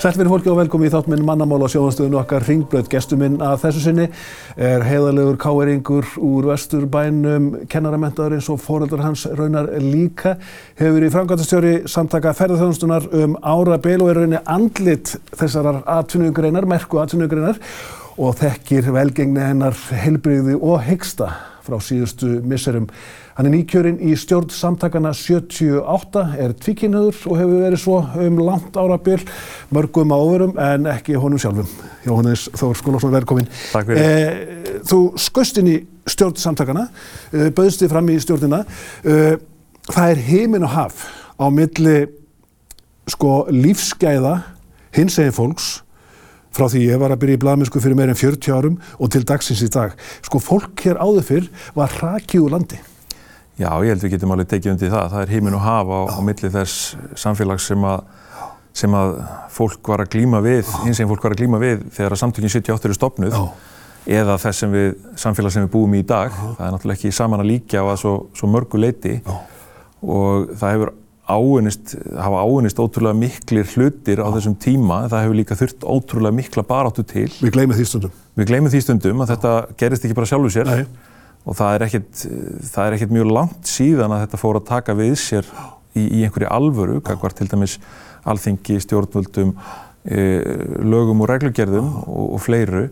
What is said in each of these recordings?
Sælveri fólki og velkomi í þáttminn mannamála á sjónastöðinu okkar Ringbröð. Gestuminn að þessu sinni er heiðalegur káeringur úr vesturbænum, kennaramentaðurins og foreldrar hans raunar líka. Hefur í framkvæmtastjóri samtaka ferðarþjónustunar um ára beil og er rauninni andlit þessarar atvinnugreinar, merku atvinnugreinar og þekkir velgengni hennar heilbreyði og hyggsta frá síðustu misserum. Hann er nýkjörinn í stjórn samtakana 78, er tvíkinniður og hefur verið svo um langt árabil, mörgum áverum en ekki honum sjálfum. Jóhannes Þór Skólarsson, velkomin. Takk fyrir. Eh, þú skust inn í stjórn samtakana, eh, bauðst þið fram í stjórnina. Eh, það er heiminn og haf á milli sko, lífsgæða hins eginn fólks frá því ég var að byrja í blaðmennsku fyrir meir en 40 árum og til dagsins í dag. Sko fólk hér áður fyrr var hrakið úr landi. Já, ég held við getum alveg tekið undir það. Það er heiminn og haf á, á milli þess samfélags sem að, sem að fólk var að glýma við, hins veginn fólk var að glýma við þegar að samtökinn 78 eru stopnuð Já. eða þess sem við, samfélag sem við búum í í dag. Það er náttúrulega ekki saman að líka á að svo, svo mörgu leiti Já. og það hefur áunnist, hafa áunnist ótrúlega miklir hlutir á þessum tíma. Það hefur líka þurft ótrúlega mikla baráttu til. Við gleymum því stundum. Við gleymum því stundum að þetta gerist ekki bara sjálfu sér Nei. Og það er, ekkit, það er ekkit mjög langt síðan að þetta fór að taka við sér í, í einhverju alvöru, kakvar til dæmis alþingi, stjórnvöldum, e, lögum og reglugerðum og, og fleiru.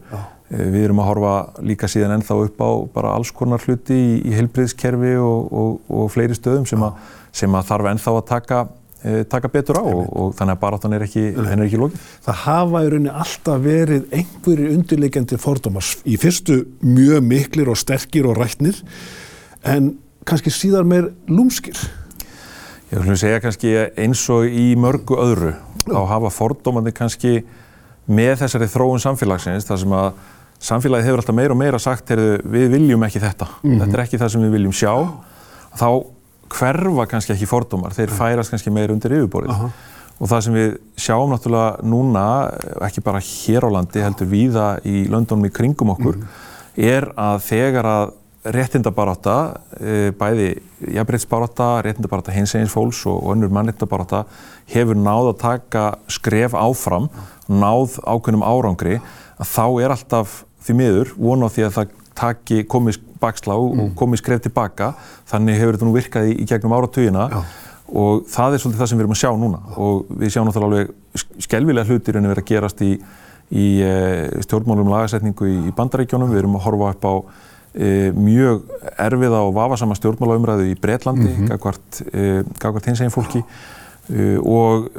E, við erum að horfa líka síðan ennþá upp á bara alls konar hluti í, í heilbriðskerfi og, og, og fleiri stöðum sem, a, sem að þarf ennþá að taka, taka betur á og, og þannig að baráttan er ekki, er ekki lókið. Það hafa í rauninni alltaf verið einhverjir undirleikjandi fordómar. Í fyrstu mjög miklir og sterkir og rætnir en kannski síðar meir lúmskir. Ég vil segja kannski eins og í mörgu öðru þá hafa fordómandi kannski með þessari þróun samfélagsins þar sem að samfélagið hefur alltaf meira og meira sagt heyrðu, við viljum ekki þetta, þetta er ekki það sem við viljum sjá þá hverfa kannski ekki fordómar, þeir færast kannski meira undir yfirborðið. Og það sem við sjáum náttúrulega núna, ekki bara hér á landi heldur víða í löndunum í kringum okkur er að þegar að réttindabaráta, e, bæði jafnbreytsbaráta, réttindabaráta hins egins fólks og og önnur mannréttindabaráta hefur náð að taka skref áfram, náð ákveðnum árangri, að þá er alltaf því miður von á því að það taki komið bakslá og komið skref tilbaka, þannig hefur þetta nú virkað í, í gegnum áratugina og það er svolítið það sem við erum að sjá núna. Og við sjáum náttúrulega alveg skelvilega hlutir en við erum að gerast í, í e, stjórnmálum lagasetningu í, bandaríkjónum, við erum að horfa upp á e, mjög erfiða og vafasama stjórnmálaumræðu í Breitlandi, mm -hmm. gagvart hins eginn fólki. E, og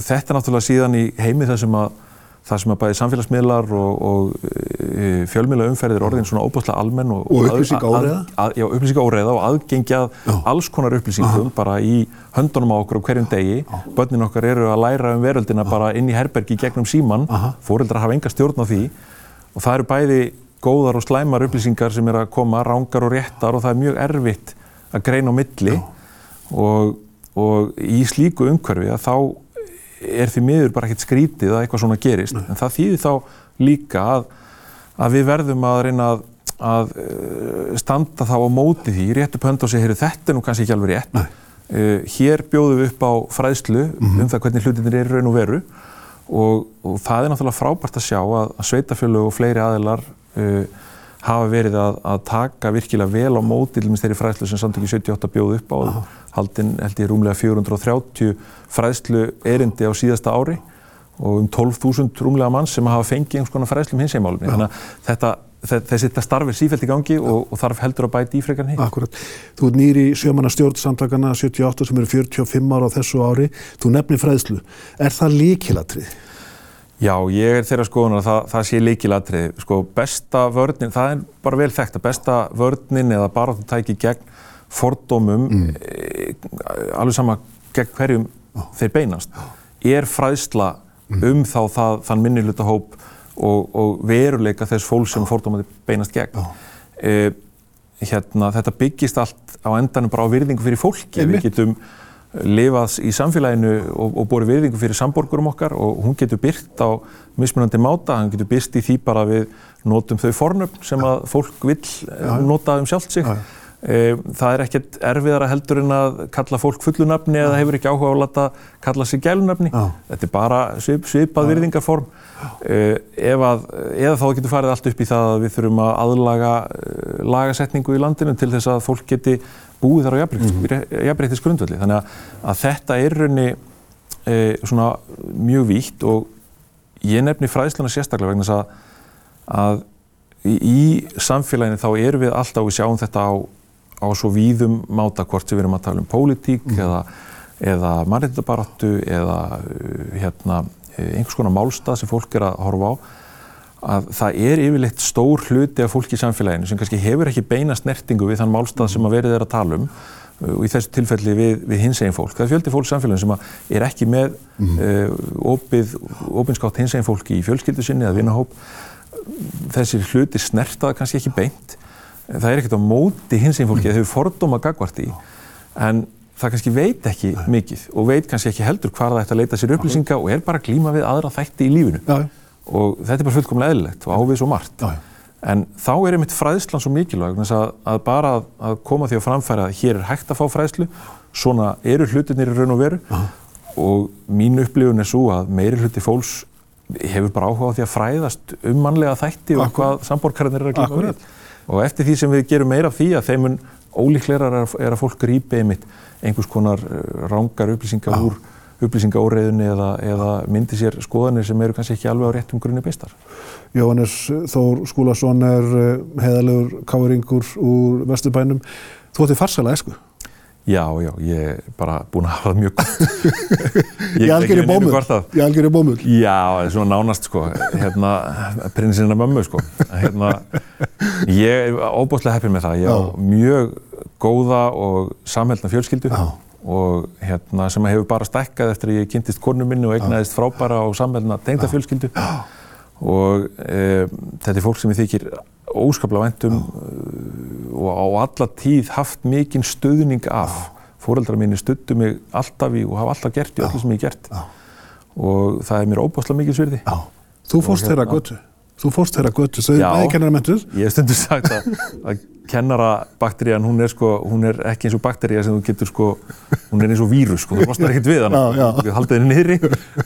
þetta er náttúrulega síðan í heimi þar sem að það sem að bæði samfélagsmiðlar og, og e, fjölmiðla umferðir orðin svona óbúslega almenn og, Og upplýsinga óreiða. Já, upplýsinga óreiða og aðgengjað alls konar upplýsingum bara í höndunum á okkur á hverjum degi. Bönnin okkar eru að læra um veröldina bara inn í herbergi gegnum síman. Fóreldrar hafa enga stjórn á því. Og það eru bæði góðar og slæmar upplýsingar sem er að koma, rángar og réttar og það er mjög erfitt að greina á milli. Og, og í slíku umhverfi að þá er því miður bara ekkert skrítið að eitthvað svona gerist. En það þýðir þá líka að, að við verðum að reyna að, að eh, standa þá á móti því rétt upp hönd og segja, þetta er nú kannski ekki alveg rétt. Uh, hér bjóðum við upp á fræðslu um það hvernig hlutinir eru raun og veru. Og, og það er náttúrulega frábært að sjá að, að sveitafjölu og fleiri aðilar uh, hafa verið að, að taka virkilega vel á móti til minnst þeirri fræðslu sem samtökju 78 bjóð upp á haldinn held ég rúmlega 430 fræðslu erindi á síðasta ári og um 12.000 rúmlega mann sem hafa fengið einhvers konar fræðslu um hins einmálum. Þannig að þetta, þessi þetta starf er sífælt í gangi og, og þarf heldur að bæta í frekar hitt. Akkurat. Þú ert nýri sjömanna stjórn samtakana 78 sem eru 45 ára á þessu ári. Þú nefnir fræðslu. Er það líkilatrið? Já, ég er þeirra skoðunar að það, það sé líkilatrið. Sko, besta vörnin, það er bara vel þekkt að besta vörnin eða bara að þú tæki gegn fordómum, mm. e, alveg sama gegn hverjum oh. þeir beinast, oh. er fræðsla mm. um þá það, þann minnilutahóp og, og veruleika þess fólk sem oh. fordómandi beinast gegn. E, hérna, þetta byggist allt á endanum bara á virðingu fyrir fólki. Við getum lifað í samfélaginu og, og borið virðingu fyrir samborgurum okkar og hún getur byrt á mismunandi máta, hann getur byrst í því bara við notum þau fornöfn sem að fólk vil nota um sjálft sig. Já, já e, það er ekkert erfiðara heldur en að kalla fólk fullunafni eða hefur ekki áhuga á að lata kalla sig gælunafni. Já. Þetta er bara svip, svipað virðingarform ef að, eða þá getur farið allt upp í það að við þurfum að aðlaga e, lagasetningu í landinu til þess að fólk geti búið þar á jafnbreytis grundvöldi. Þannig að, að þetta er raunni e, svona mjög vítt og ég nefni fræðsluna sérstaklega vegna þess að, að í, samfélaginu þá erum við alltaf, við sjáum þetta á, á svo víðum máta hvort sem við erum að tala um pólitík eða, eða mannreitabaráttu eða hérna, eh, einhvers konar málstað sem fólk er að horfa á að það er yfirleitt stór hluti af fólki í samfélaginu sem kannski hefur ekki beina snertingu við þann málstað sem að verið er að tala um uh, og í þessu tilfelli við, við hins eginn fólk. Það er fjöldi fólk í samfélaginu sem að er ekki með uh, opið, opinskátt hins eginn fólki í fjölskyldu sinni eða vinahóp. Þessi hluti snertaða kannski ekki beint. Það er ekkert á móti hins eginn fólki, það hefur fordóma gagvart í en það kannski veit ekki mikið og veit kannski ekki heldur hvar það ætti að leita sér upplýsinga og er bara að glíma við aðra þætti í lífinu. Já, og þetta er bara fullkomlega eðlilegt og ávið svo margt. já. En þá er einmitt fræðslan svo mikilvæg þess að, að bara að, að koma því að framfæra að hér er hægt að fá fræðslu, svona eru hlutirnir í raun og veru. Og mín upplifun er svo að meiri hluti fólks hefur bara áhuga á því að fræðast um mannlega þætti og hvað samborkarnir eru að glíma við. Og eftir því sem við gerum meira af því að þeim mun ólíklegar er að, fólk grípi einmitt einhvers konar uh, rángar upplýsingar úr upplýsingaóreiðunni eða, eða myndi sér skoðanir sem eru kannski ekki alveg á réttum grunni beistar. Jóhannes Þór Skúlason er eh, heiðalegur káringur úr Vesturbænum. Þú ætti farsala esku. Já, já, ég er bara búinn að hafa það mjög gott. Ég algjör í bómull. Ég algjör í bómull. Já, það er svona nánast sko, hérna, prinsina mömmu sko. Hérna, ég er óbúslega heppin með það. Ég á Já. mjög góða og samhældna fjölskyldu Já. og hérna, sem hefur bara stækkað eftir að ég kynntist konu minni og eignaðist frábæra og samhældna tengda fjölskyldu. Og e, þetta er fólk sem ég þykir óskaplega væntum og á alla tíð haft mikinn stuðning af. Fóreldrar mínir studdu mig alltaf í og hafa alltaf gert í öllu sem ég hef gert. Og það er mér óbúslega mikið svirði. Þú fórst þeirra götu. Þú fórst þeirra götu. Þau Já. bæði kennar mentuð. Ég hef stundu sagt að, að kennarabakterían, hún er sko, hún er ekki eins og baktería sem þú getur sko, hún er eins og vírus sko, þú losnar ekkert við hana, Já, já. þú haldið henni niðri,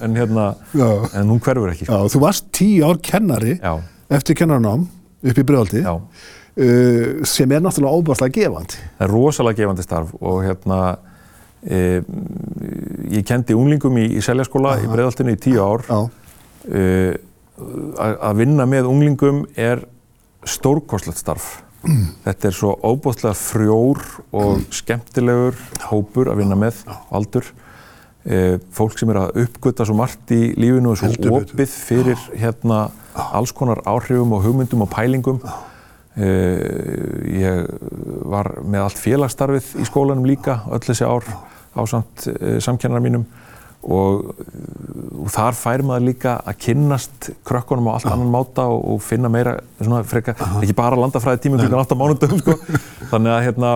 en hérna, en hún hverfur ekki sko. Já, þú varst tíu ár kennari Já, eftir kennarnám upp í já. uh, sem er náttúrulega óbærslega gefandi. Það er rosalega gefandi starf og hérna, e, ég kendi unglingum í, í seljaskóla í breiðaltinu í tíu ár. E, að vinna með unglingum er stórkostlegt starf. Þetta er svo óbúðslega frjór og skemmtilegur hópur að vinna með aldur. E, fólk sem er að uppgöta svo margt í lífinu og svo opið fyrir hérna alls konar áhrifum og hugmyndum og pælingum. E, ég var með allt félagsstarfið í skólanum líka öll þessi ár á samt e, samkennarar mínum. Og, og þar fær maður líka að kynnast krökkunum á allt annan máta og, og finna meira svona freka, ekki bara landafræði tímum klukkan 8 mánundum sko. þannig að hérna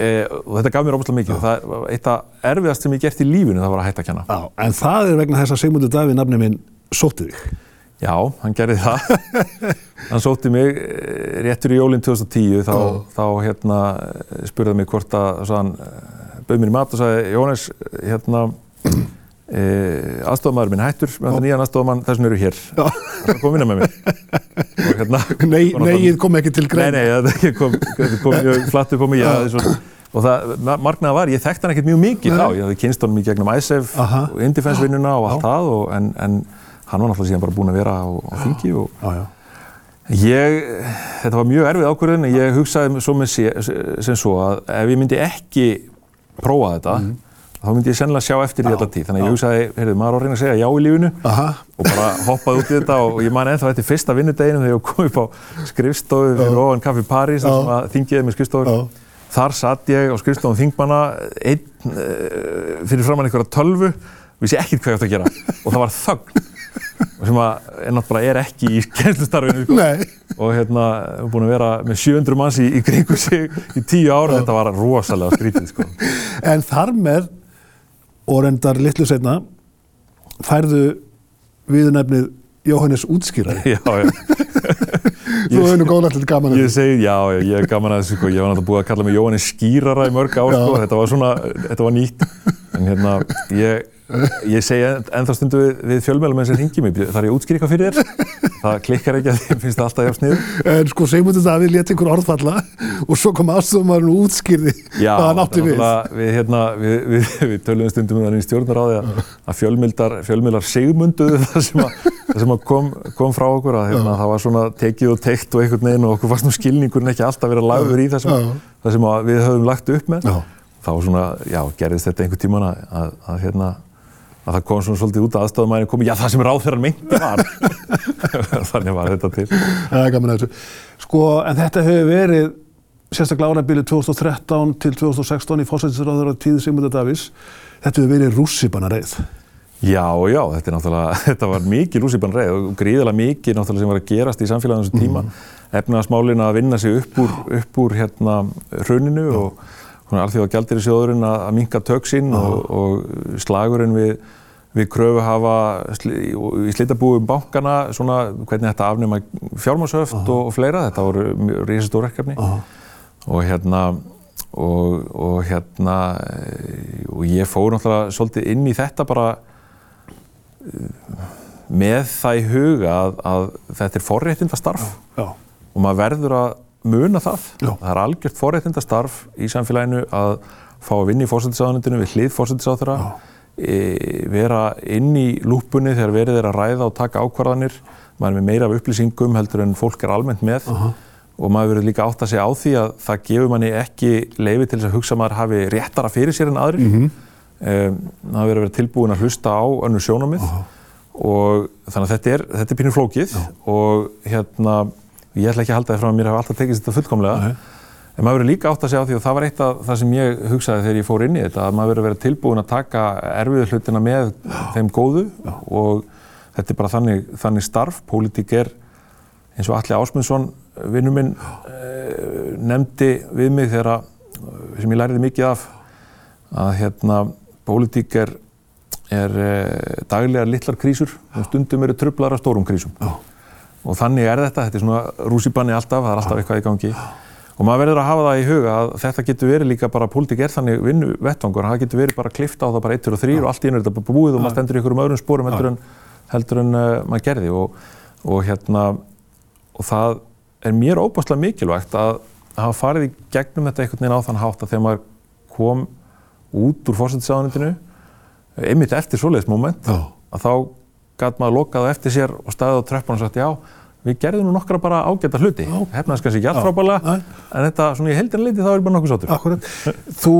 e, og þetta gaf mér óbúslega mikið. Það var eitt af erfiðast sem ég gert í lífinu það var að hætta að kenna. Já. En það er vegna þess að Sigmundur Davíð nafni minn sótti þig. Já, hann gerði það. Hann sótti mig eh, réttur í jólinn 2010 þá, þá hérna eh, spurði hann mig hvort að svo hann bauð mér í mat og sagði Jónas, hérna e, aðstofamæður minn hættur með þetta nýjan aðstofamann þessum eru hér. Það kom vinna með mér hérna Nei, og negið kom ekki til Nei, grein. nei, þetta kom, þetta kom mjög flatt upp á mig, og það, margnaða var, ég þekkti hann ekkert mjög mikið þá, ég hafði kynst honum í gegnum ISEF Aha. og Indifens-vinnuna og allt það, og, en, en hann var náttúrulega síðan bara búinn að vera á, á þingi og Já, já. ég, þetta var mjög erfið ákvörðun, en ég hugsaði svo með sé, sem svo að ef ég myndi ekki prófa þetta, þá myndi ég sennilega sjá eftir því alla tíð, þannig að ég hugsaði, heyrðu, maður á að reyna að segja já í lífinu, Aha. og bara hoppaði út í þetta og ég man ennþá eftir fyrsta vinnudeginum þegar ég kom upp á skrifstofu fyrir ofan Kaffi París þar sem að þingiði með skrifstofur þar satt ég á skrifstofum þingmanna einn uh, fyrir framann einhverja tölvu vissi ekkert hvað ég átti að gera og það var þögn og sem að er náttúrulega er ekki í kennslustarfinu sko. Og hérna við erum búin að vera með 700 manns í, í kringu sig í tíu ára þetta var rosalega skrítið sko. En þar með, og reyndar litlu setna, færðu viðunefnið Jóhannes útskýrari. já, já. Þú hefur nú góðlega til gaman Ég segi, já, ég er gaman að þessu, sko, ég var náttúrulega búið að kalla mig Jóhanni skýrara í mörg ár, sko, þetta var svona, þetta var nýtt. En hérna, ég, ég segi ennþá stundu við, við fjölmjölum eins og hringi mig, þar ég útskýr eitthvað fyrir þér. Það klikkar ekki að því, finnst það alltaf hjá sniður. En sko, Sigmundur Davíð leti ykkur orðfalla og svo kom aðstofumæðurinn og útskýrði hvað hann átti við. við, hérna, við, við, við töluðum stundum um þannig í stjórnaráði að, að fjölmildar sigmunduðu það sem, að, það sem að kom, kom frá okkur að hérna, það var svona tekið og teikt og einhvern veginn og okkur fannst nú skilningurinn ekki alltaf verið að lagður í það sem, það sem við höfum lagt upp með. Já. Þá svona, já, gerðist þetta einhvern tíman að, að, að hérna, að það kom svona svolítið út að aðstofamæðin komi, já það sem ráðferðan meinti var. Þannig var þetta til. Það er gaman að þessu. Sko, en þetta hefur verið sérstaklega árabilið 2013 til 2016 í fórsættisráður á tíði Sigmundur Davís. Þetta hefur verið rússipanna reið. Já, já, þetta, er náttúrulega, þetta var mikið rússipann reið og gríðilega mikið náttúrulega sem var að gerast í samfélaginu þessum tíma. Mm. Efnaðasmálin að vinna sig upp úr, upp úr hérna hruninu og alþjóða gældir í sjóðurinn að, að minka töksinn og, og slagurinn við, við kröfu hafa í slitabúum bankana svona hvernig þetta afnema fjármásöft og, og fleira. Þetta voru risastórverkefni og hérna og, og hérna og ég fór náttúrulega svolítið inn í þetta bara með það í huga að, að þetta er forréttindastarf. Já. og maður verður að muna það. Já. Það er algjört forréttindastarf í samfélaginu að fá að vinna í fórsættisáðanundinu við hlið fórsættisáþurra, e, vera inn í lúpunni þegar verið er að ræða og taka ákvarðanir, maður er með meira af upplýsingum heldur en fólk er almennt með uh -huh. og maður verður líka átt að segja á því að það gefur manni ekki leiði til þess að hugsa að maður hafi réttara fyrir sér en aðrir. Mm -hmm. um, maður verður að vera tilbúin að hlusta á önnur sjónamið uh -huh. og þannig að þetta er, þetta er ég ætla ekki að halda því fram að mér hafa alltaf tekist þetta fullkomlega Nei. en maður verður líka átt að segja á því og það var eitt af það sem ég hugsaði þegar ég fór inn í þetta að maður verður að vera tilbúin að taka erfiðu hlutina með þeim góðu Já. og þetta er bara þannig, þannig starf, pólitík er eins og Alli Ásmundsson vinnu minn eh, nefndi við mig þegar að, sem ég læriði mikið af að hérna pólitík er, er eh, daglegar litlar krísur og stundum eru trublar af stórum krísum. Og þannig er þetta, þetta er svona rússibanni alltaf, það er alltaf eitthvað í gangi. Og maður verður að hafa það í huga að þetta getur verið líka bara, pólitík er þannig vinnu vettvangur, það getur verið bara klift á það bara 1 og 3 og allt í einu er þetta bara búið og maður stendur í einhverjum öðrum spórum heldur en, heldur en uh, maður gerði. Og, og hérna og það er mér óbúslega mikilvægt að hafa farið í gegnum þetta einhvern veginn á þann hátt að þegar maður kom út úr fórsættisáðanitinu einmitt eftir svoleiðis moment Já. að þá gæt maður lokað eftir sér og staðið á tröppan og sagt já, við gerðum nú nokkra bara ágæta hluti hefnaðis kannski ekki allt Já. frábælega Nei. en þetta svona í heildin leiti þá er bara nokkuð sáttur Akkurat. Þú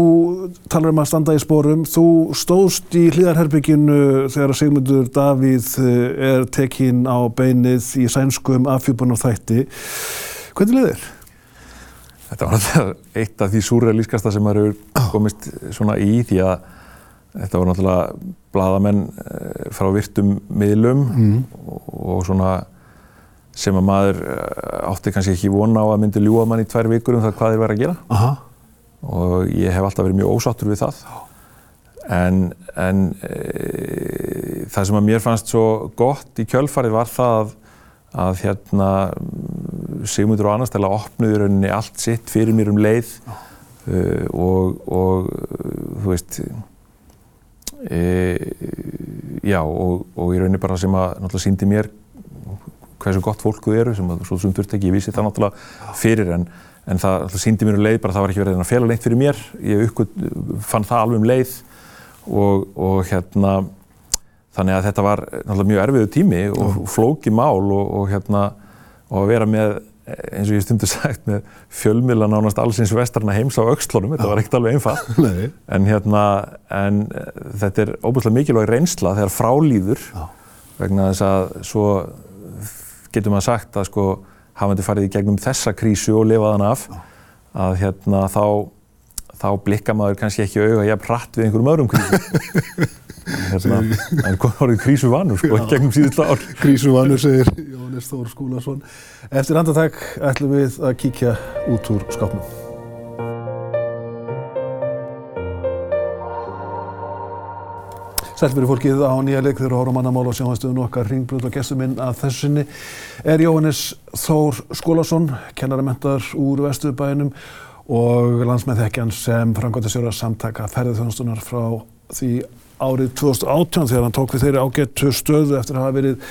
talar um að standa í spórum. Þú stóðst í hlýðarherbygginu þegar Sigmundur Davíð eh, er tekinn á beinið í sænskum afhjúpan og þætti. Hvernig leiðir? Þetta var náttúrulega eitt af því súrrealískasta sem maður hefur komist svona í því að þetta voru náttúrulega bladamenn eh, frá virtum miðlum og, og svona sem að maður eh, átti kannski ekki vona á að myndi ljúa mann í tvær vikur um það hvað þeir væri að gera. Aha. og ég hef alltaf verið mjög ósáttur við það. En, en e, það sem að mér fannst svo gott í kjölfarið var það að, að hérna Sigmundur og Annarstæla opnuði rauninni allt sitt fyrir mér um leið uh, og, og þú veist e, já og, og í rauninni bara sem að náttúrulega síndi mér hversu gott fólk þau eru sem að svo sem þurfti ekki, ég vissi það náttúrulega fyrir en, en það náttúrulega síndi mér um leið bara það var ekki verið að fela neitt fyrir mér. Ég uppgöt, fann það alveg um leið og, og hérna þannig að þetta var náttúrulega mjög erfiðu tími og flóki mál og, og hérna og að vera með eins og ég stundu sagt með fjölmila nánast allsins vestarna heims á aukslunum, þetta var ekkert alveg einfalt Nei. en hérna en eh, þetta er óbúinlega mikilvæg reynsla þegar frálýður Já. vegna þess að svo getur maður sagt að sko hafandi farið í gegnum þessa krísu og lifað hann af að hérna þá þá blikka maður kannski ekki auga jafn hratt við einhverjum öðrum krísu hérna, en hvað var þið krísu vanur sko gegnum síðustu ár Grísu Vanur segir Jóhannes Þór Skúlason. Eftir andartak ætlum við að kíkja út úr skápnum. Sælfyrir fólkið á nýja leik þegar horfum mannamál og sjónvastuðun okkar ringbröð og gestur minn að þessu sinni er Jóhannes Þór Skólason, kennaramentar úr Vesturbænum og landsmenn þekkjan sem frangvæntið sjóra samtaka ferðarþjónustunar frá því árið 2018 þegar hann tók við þeirri ágættu stöðu eftir að hafa verið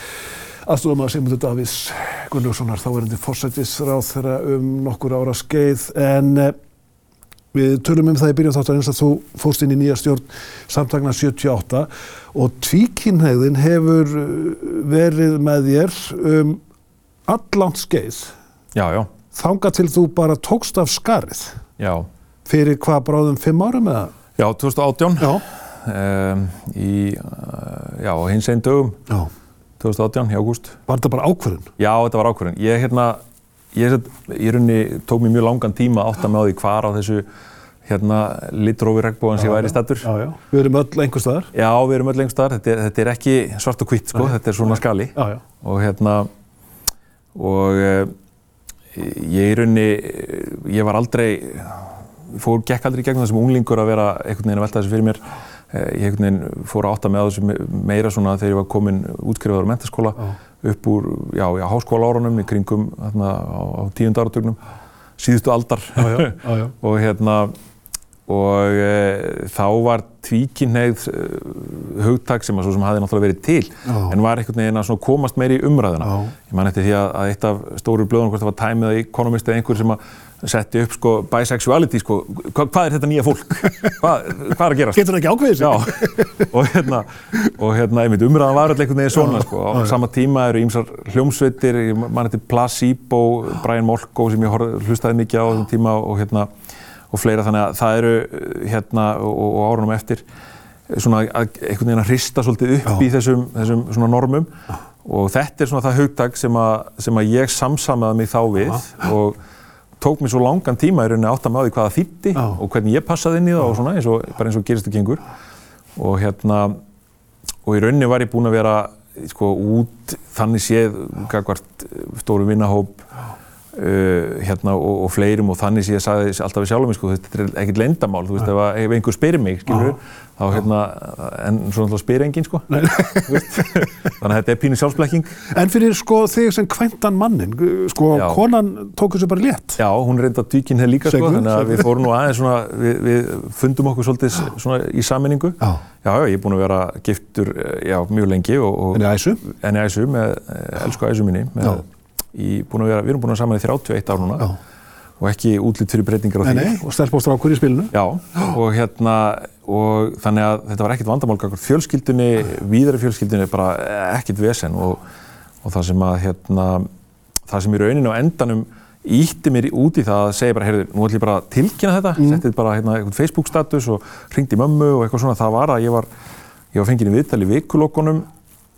aðstofamæður Sigmundur Davís Gunnlaugssonar þá verðandi fórsættisráð þeirra um nokkur ára skeið en eh, Við tölum um það í byrjun þáttar eins að þú fóst inn í nýja stjórn samtagna 78 og tvíkinnhegðin hefur uh, verið með þér um allant skeið. Já, já. Þanga til þú bara tókst af skarið. Já. Fyrir hvað bráðum fimm árum eða? Já, 2018. Já. Um, í, uh, já, hins einn dögum. Já. 2018, í ágúst. Var þetta bara ákverðin? Já, þetta var ákverðin. Ég, hérna, ég, ég runni, tók mér mjög langan tíma að með á því hvar á þessu hérna litrófi regnbóðan sem ég væri stættur. Já, já. Við erum öll einhver staðar. Já, við erum öll einhver staðar. Þetta, þetta er ekki svart og hvitt, sko. Þetta er svona skali. Já, já. Og hérna, og e, ég í runni, ég var aldrei, fór, gekk aldrei í gegnum þessum unglingur að vera einhvern veginn að velta þessu fyrir mér. E, ég fór að átta með þessu meira svona þegar ég var komin útskrifaður á mentaskóla. Já upp úr, já, já, háskóla árunum í kringum hérna á, á tíund áratögnum, síðustu aldar já, já, og hérna og e, þá var tvíkinnegð e, hugtak sem, sem hafði náttúrulega verið til en var einhvern veginn að komast meiri í umræðina. Ég man eftir því að, að eitt af stóru blöðunum, hvort það var Time eða Economist eða einhver sem að setti upp sko bisexuality sko, Hva, hvað er þetta nýja fólk? Hvað, hvað er að gerast? Getur það ekki ákveðið sig? Já, og hérna, og hérna, ég myndi umræðan var alltaf einhvern veginn svona sko, á sama tíma eru ímsar hljómsveitir, mann heitir Placebo, Brian Molko sem ég hlustaði mikið á þessum tíma og hérna, og fleira þannig að það eru hérna, og, og árunum eftir svona að einhvern veginn að hrista svolítið upp Já. í þessum, þessum svona normum Já. og þetta er svona það hugdag sem að, sem að ég samsamaði mig þá við Já. og tók mér svo langan tíma í rauninni átt að maður hvaða þýtti og hvernig ég passaði inn í það og svona eins og, bara eins og gerist og gengur og hérna og í rauninni var ég búinn að vera sko út þannig séð gagvart stóru vinnahóp uh, hérna og, og fleirum og þannig séð sagði alltaf við sjálfum sko þetta er ekkert lendamál þú veist ef, ef einhver spyrir mig skilur þá hérna, en svo náttúrulega spyr enginn sko. Þannig að þetta er pínu sjálfsblekking. En fyrir sko þig sem kvæntan mannin sko Já. konan tók þessu bara létt. Já, hún reynda dvíkinn hefði líka Segur, sko þannig að við fórum nú aðeins svona við, við fundum okkur svolítið svona í saminningu Já, já, ég er búin að vera giftur já, mjög lengi og, og, En í æsu? En í æsu, með eh, elsku æsu minni með, í, vera, Við erum búin að saman í 31 ár núna Já og ekki útlýtt fyrir breytingar á því. Nei, nei, og stelpóstrákur í spilinu. Já, og hérna, og þannig að þetta var ekkert vandamálgakur. Fjölskyldunni, víðari fjölskyldunni, bara ekkert vesen og, og það sem að, hérna, það sem í rauninu á endanum ítti mér út í það að segja bara, heyrðu, nú ætlum ég bara að tilkynna þetta, mm. settið bara hérna eitthvað Facebook status og ringdi mömmu og eitthvað svona. Það var að ég var, ég var fengið í viðtali vikulokkunum,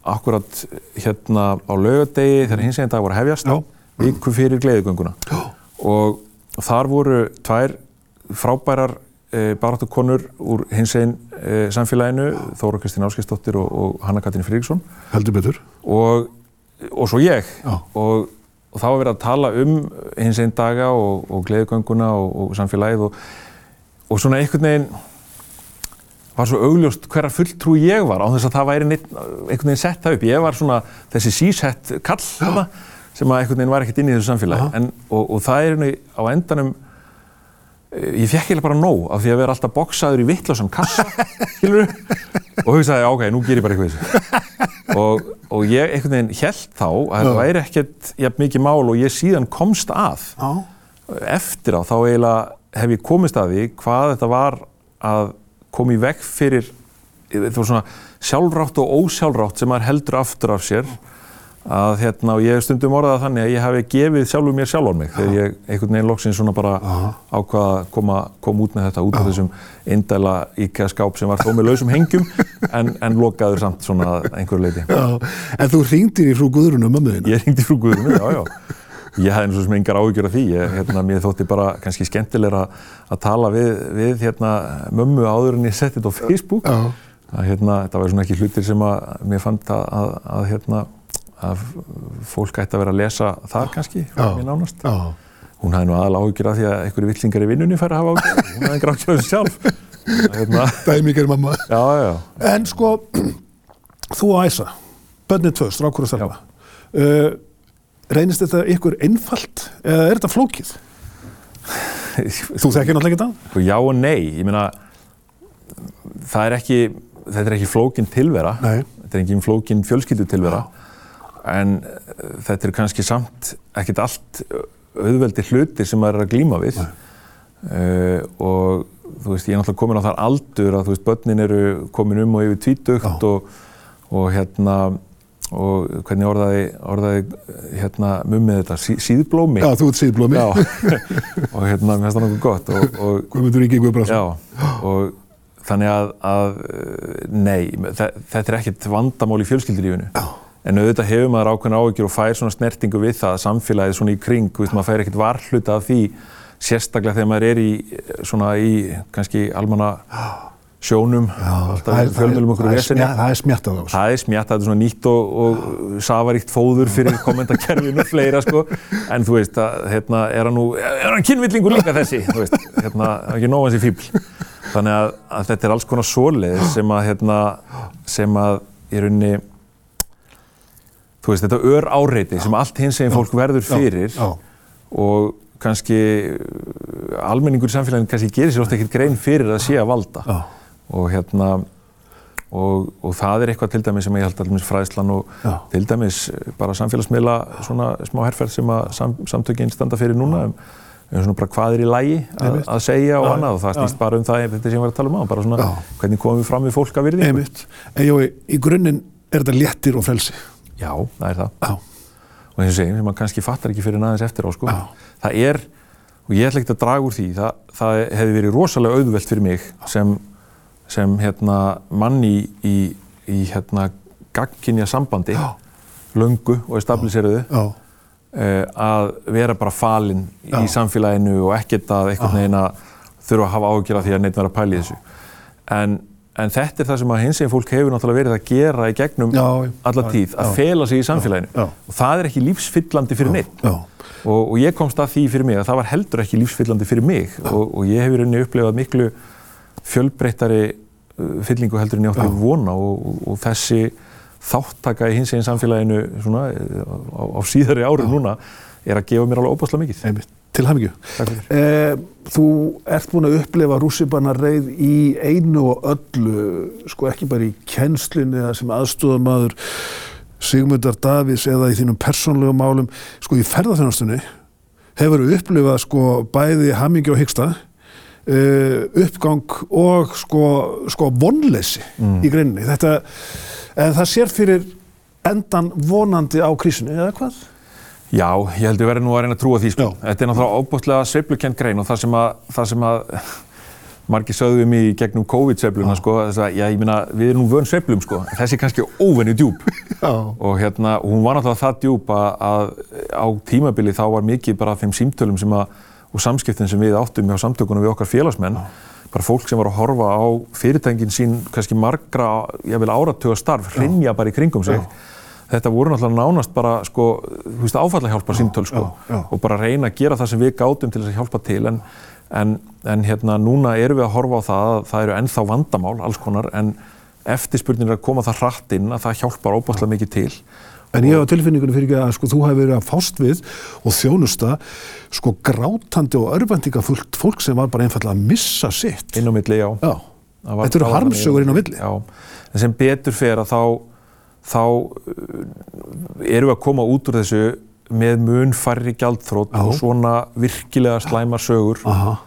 akkurat hérna á laugadegi þegar hins eginn dag var að hefjast, viku fyrir gleðigönguna. Og þar voru tvær frábærar e, baráttukonur úr hins einn e, samfélaginu, Þóra Kristín Áskistóttir og, og Hanna Katrín Fríksson. Heldur betur. Og, og svo ég. Og, og þá var verið að tala um hins einn daga og gleðugönguna og samfélagið og svona einhvern veginn var svo augljóst hverja fulltrú ég var á þess að það væri neitt, einhvern veginn sett það upp. Ég var svona þessi sísett kall þarna sem að einhvern veginn var ekkert inn í þessu samfélagi. En, og, og það er veginn á endanum eh, ég fekk eiginlega bara nóg af því að vera alltaf boksaður í vittlásam kassa og hugsaði ok, nú ger ég bara eitthvað þessu. Og, og ég einhvern veginn held þá að það væri ekkert jafn mikið mál og ég síðan komst að. Eftir á þá eiginlega hef ég komist að því hvað þetta var að koma í veg fyrir svona sjálfrátt og ósjálfrátt sem maður heldur aftur af sér að hérna og ég hef stundum orðað þannig að ég hafi gefið sjálfur mér sjálfur mig þegar ég einhvern veginn loksins svona bara ákvaða að koma, koma út með þetta út af þessum indæla íkja skáp sem var þó með lausum hengjum en, en lokaður samt svona einhverju leiti. Já, en þú ringdir í frú Guðrunum að möðina? Ég ringdi í frú Guðrunum, já, já. Ég hafði eins og sem engar áhugjur af því, ég, hérna, mér þótti bara kannski skemmtilega að tala við, við hérna, mömmu áður en ég setti þetta á Facebook. Að, hérna, þetta var svona ekki hlutir sem að mér fannst að, að, að hérna, fólk ætti að vera að lesa þar kannski, mér nánast. Hún hafði nú aðal áhugir af því að einhverju villingar í vinnunni fær að hafa áhugir, hún hafði engar áhugir af þessu sjálf. hérna, Dæmíkar mamma. já, já, En sko, þú og Æsa, bönnið tvö, strákur og stelpa, uh, reynist þetta ykkur einfalt eða er þetta flókið? Þú þekkir náttúrulega ekki það? Já og nei, ég meina það er ekki, þetta er ekki flókin tilvera, Nei. þetta er ekki flókin fjölskyldu tilvera en uh, þetta er kannski samt ekkert allt auðveldi hluti sem maður er að glíma við uh, og þú veist, ég er náttúrulega komin á þar aldur að þú veist, börnin eru komin um og yfir tvítugt og, og hérna og hvernig orðaði, orðaði hérna mummið þetta, sí, síðblómi Já, þú ert síðblómi. Já, og hérna, mér finnst það nokkuð gott og, og Guðmundur Ingi Guðbrandsson. Já, og þannig að, að nei, þe þetta er ekkert vandamál í fjölskyldulífinu. Já. En auðvitað hefur maður ákveðin áhyggjur og fær svona snertingu við það að samfélagið svona í kring, veist, maður fær ekkert varhluta af því, sérstaklega þegar maður er í svona í kannski almanna sjónum, fjölmjölum okkur það er vesenni. smjað- Það er smjattað á þessu. Það er smjatt, það er svona nýtt og, og safaríkt fóður fyrir kommentakerfinu og fleira sko, en þú veist, að, hérna, er hann nú, er hann kynvillingur líka þessi, þú veist, hérna, ekki nóg hans í fíbl. Þannig að, að þetta er alls konar svoleið sem að, hérna, sem að í rauninni, þú veist, þetta ör áreiti sem allt hins eginn fólk verður fyrir Já, og kannski almenningur í samfélaginu kannski gerir sér ofta ekkert grein fyrir að sé að valda. Já, og hérna og, og það er eitthvað til dæmis sem ég held alveg fræðslan og Já. til dæmis bara samfélagsmiðla svona smá herferð sem að sam, samtökin standa fyrir núna um, um svona bara hvað er í lægi að, segja og annað og það já. snýst bara um það þetta sem ég var að tala um á, bara svona Já. hvernig komum við fram við fólk að virðingu. einmitt. En Jói, í grunninn er þetta léttir og frelsi. Já, það er það. Já, og eins og segjum, sem maður kannski fattar ekki fyrir aðeins eftir á sko. Það er, og ég ætla ekki að draga úr því það, það hefði verið rosalega auðvelt fyrir mig sem, sem hérna, manni í, í, í hérna, gagginja sambandi Já. löngu og establiseruðu já, uh, að vera bara falinn í samfélaginu og ekkert að einhvern veginn að þurfa að hafa ágjör af því að neitt vera að pæla í þessu. En, en þetta er það sem að hins eginn fólk hefur náttúrulega verið að gera í gegnum Já, alla tíð, að já. fela sig í samfélaginu. Já. og það er ekki lífsfyllandi fyrir neitt og, og ég komst að því fyrir mig að það var heldur ekki lífsfyllandi fyrir mig. Og, og ég hef í rauninni upplifað miklu fjölbreyttari uh, fyllingu heldur en ég átti Já. vona og, og, þessi þáttaka í hins eginn samfélaginu svona, eh, á, á síðari árum núna er að gefa mér alveg óbáslega mikið. einmitt. Til fyrir. Eh, þú ert búin að upplifa rússipanna reið í einu og öllu, sko ekki bara í kennslinni eða sem aðstofamaður Sigmundar Davís eða í þínum persónlegu málum, sko í ferðarþjónastunni hefur þú upplifað sko bæði hamingju og hyggsta, uh, uppgang og sko, sko vonleysi Mm. í greininni. Þetta, en það sér fyrir endan vonandi á krísunni, eða hvað? Já, ég held að verði nú að reyna að trúa því sko. Já. Þetta er náttúrulega óbústlega sveiflukent grein og það sem að, það sem að margir sögðu við mig í gegnum COVID-sveifluna sko, þess að, já, ég meina, við erum nú vön sveiflum sko, þessi er kannski óvenju djúb Já. og hérna, hún var náttúrulega það djúb að, að á tímabili þá var mikið bara þeim símtölum sem að, og samskiptin sem við áttum hjá samtökunum við okkar félagsmenn, bara fólk sem var að horfa á fyrirtækin sín kannski margra, ég vil áratuga starf, hrinja bara í kringum sig. Þetta voru náttúrulega nánast bara, sko, þú veist, áfallahjálpar símtöl, sko, já, já. og bara reyna að gera það sem við gátum til þess að hjálpa til, en, en, en hérna, núna erum við að horfa á það að það eru ennþá vandamál, alls konar, en eftirspurnin er að koma það hratt inn að það hjálpar óbúslega mikið til. En ég hef á tilfinningunum fyrir ekki að sko, þú hefur verið að fást við og þjónusta sko grátandi og örvendingafullt fólk sem var bara einfallega að missa sitt. Inn á milli, já. Já, þetta eru harmsögur inn á milli. Já, en sem betur fer að þá, þá uh, erum við að koma út úr þessu með mun færri gjaldþrótt og svona virkilega slæmar sögur Aha,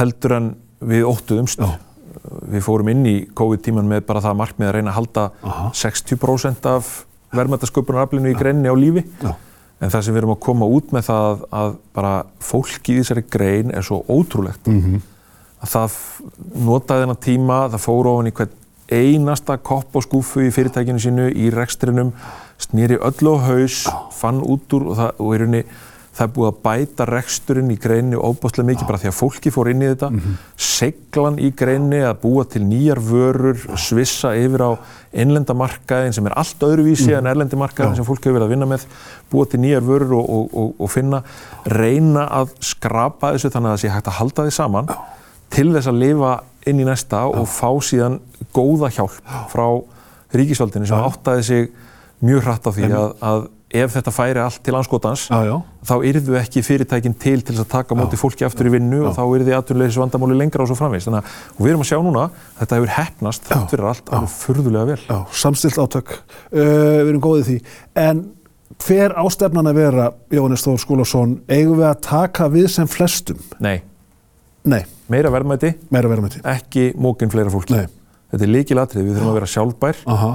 heldur en við óttuðumst. Já. Við fórum inn í COVID-tíman með bara það markmið að reyna að halda Aha. 60% af verðmættasköpunaraflinu í greinni á lífi. já, En það sem við erum að koma út með það að bara fólk í þessari grein er svo ótrúlegt Mhm. að það notaði þennan tíma, það fór ofan í hvern einasta kopp og skúfu í fyrirtækinu sínu, í rekstrinum, snýri öllu á haus, fann út úr og það, og rauninni það er búið að bæta reksturinn í greinni óbúslega mikið bara því að fólki fór inn í þetta, seglan í greinni að búa til nýjar vörur, svissa yfir á innlendamarkaðin sem er allt öðruvísi en erlendi markaðin sem fólk hefur verið að vinna með, búa til nýjar vörur og, og, og, og finna, reyna að skrapa þessu þannig að það sé hægt að halda því saman til þess að lifa inn í næsta og fá síðan góða hjálp frá ríkisvaldinu sem áttaði sig mjög hratt á því að, að ef þetta færi allt til anskotans Já, já. þá yrðu ekki fyrirtækin til til að taka móti fólki aftur í vinnu og þá yrði atvinnuleysis vandamáli lengra og svo framvegis. Þannig að og við erum að sjá núna þetta hefur hefnast þátt fyrir allt alveg furðulega vel. Já, samstilt átök. Uh, við erum góðið því. En hver ástefnan að vera, Jóhannes Þór Skúlason, eigum við að taka við sem flestum? Nei, Nei, meira verðmæti, ekki mókin fleira fólki. Nei. Þetta er líkilatrið, við þurfum að vera sjálfbær. Aha.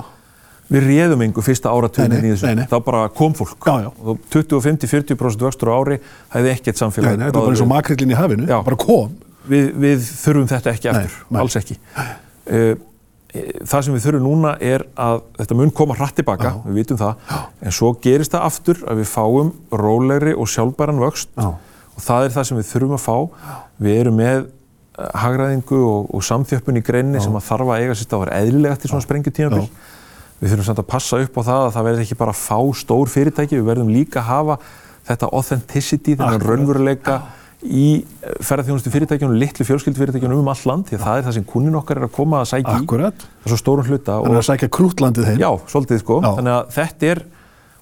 Við réðum engu fyrsta áratugin Nei, nei, í þessu. nei, nei. Þá bara kom fólk. Já, já. Og 25-40% vöxtur á ári hefði ekkert Nei, samfélag. nei, þetta er bara eins og makrillin í hafinu, Já. bara kom. við, við þurfum þetta ekki Nei, aftur, nei. alls ekki. Uh, það sem við þurfum núna er að þetta mun koma hratt tilbaka, við vitum það, en svo gerist það aftur að við fáum rólegri og sjálfbæran vöxt og það er það sem við þurfum að fá. Við erum með eh, hagræðingu og, og samþjöppun í greinni sem að þarf að eiga sér stáður eðlilega til svona sprengjutímabil. Við þurfum samt að passa upp á það að það verði ekki bara fá stór fyrirtæki, við verðum líka að hafa þetta authenticity, þennan raunveruleika í ferðarþjónustu fyrirtækjunum, litlu fjölskyldu fyrirtækjunum um all land, því að það er það sem kunnin okkar er að koma að sækja í, Akkurat. það er svo stórum hluta Þannig og að sækja krútlandið þeim. já, svolítið sko, Já. þannig að þetta er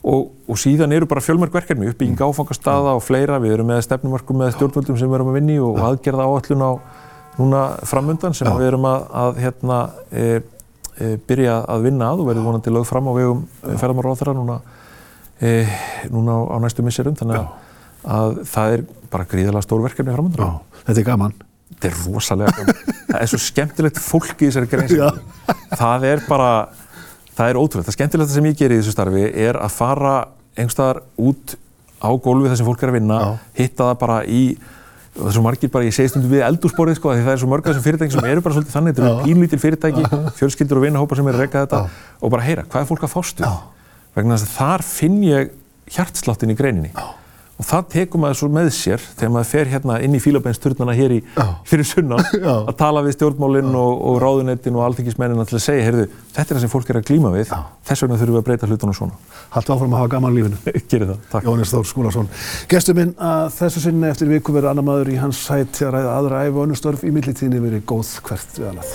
og, og síðan eru bara fjölmörg verkefni uppbygging áfangastaða og fleira, við erum með stefnumörkum með stjórnvöldum sem við erum að vinni og aðgerða áallun á núna framundan sem Já. við erum að, að hérna, e, byrja að vinna að og verður vonandi lögð fram á vegum ferðamáráðara núna, e, núna á, á næstu misserum þannig að, að það er bara gríðarlega stór verkefni framundan. Já, þetta er gaman. Þetta er rosalega gaman. það er svo skemmtilegt fólk í þessari grein. Já. Það er bara, það er ótrúlega. Það skemmtilegt sem ég ger í þessu starfi er að fara einhverstaðar út á gólfi þar sem fólk er að vinna, Já. hitta það bara í, og það er svo margir bara, ég segi stundum við eldúsborðið sko, því það er svo mörg af þessum fyrirtæki sem eru bara svolítið þannig, þetta eru Já. pínlítil fyrirtæki, fjölskyldur og vinahópar sem eru að reyka þetta og bara heyra, hvað er fólk að fást við? Já. Vegna þess að þar finn ég hjartsláttin í greininni. Og það tekur maður svo með sér þegar maður fer hérna inn í fílabænsturnana hér í, Já. fyrir sunnan Já. að tala við stjórnmálinn og, og ráðunettin og alþingismennina til að segja, heyrðu, þetta er það sem fólk er að glíma við, þess vegna þurfum við að breyta hlutunum svona. Haltu áfram að hafa gaman lífinu. Gerir það, takk. Jóhannes Þór Skúlason. Gestur minn að þessu sinni eftir viku verður annar maður í hans sæti að ræða aðra æfi og önnur störf í millitíðinni verið góð hvert við annað.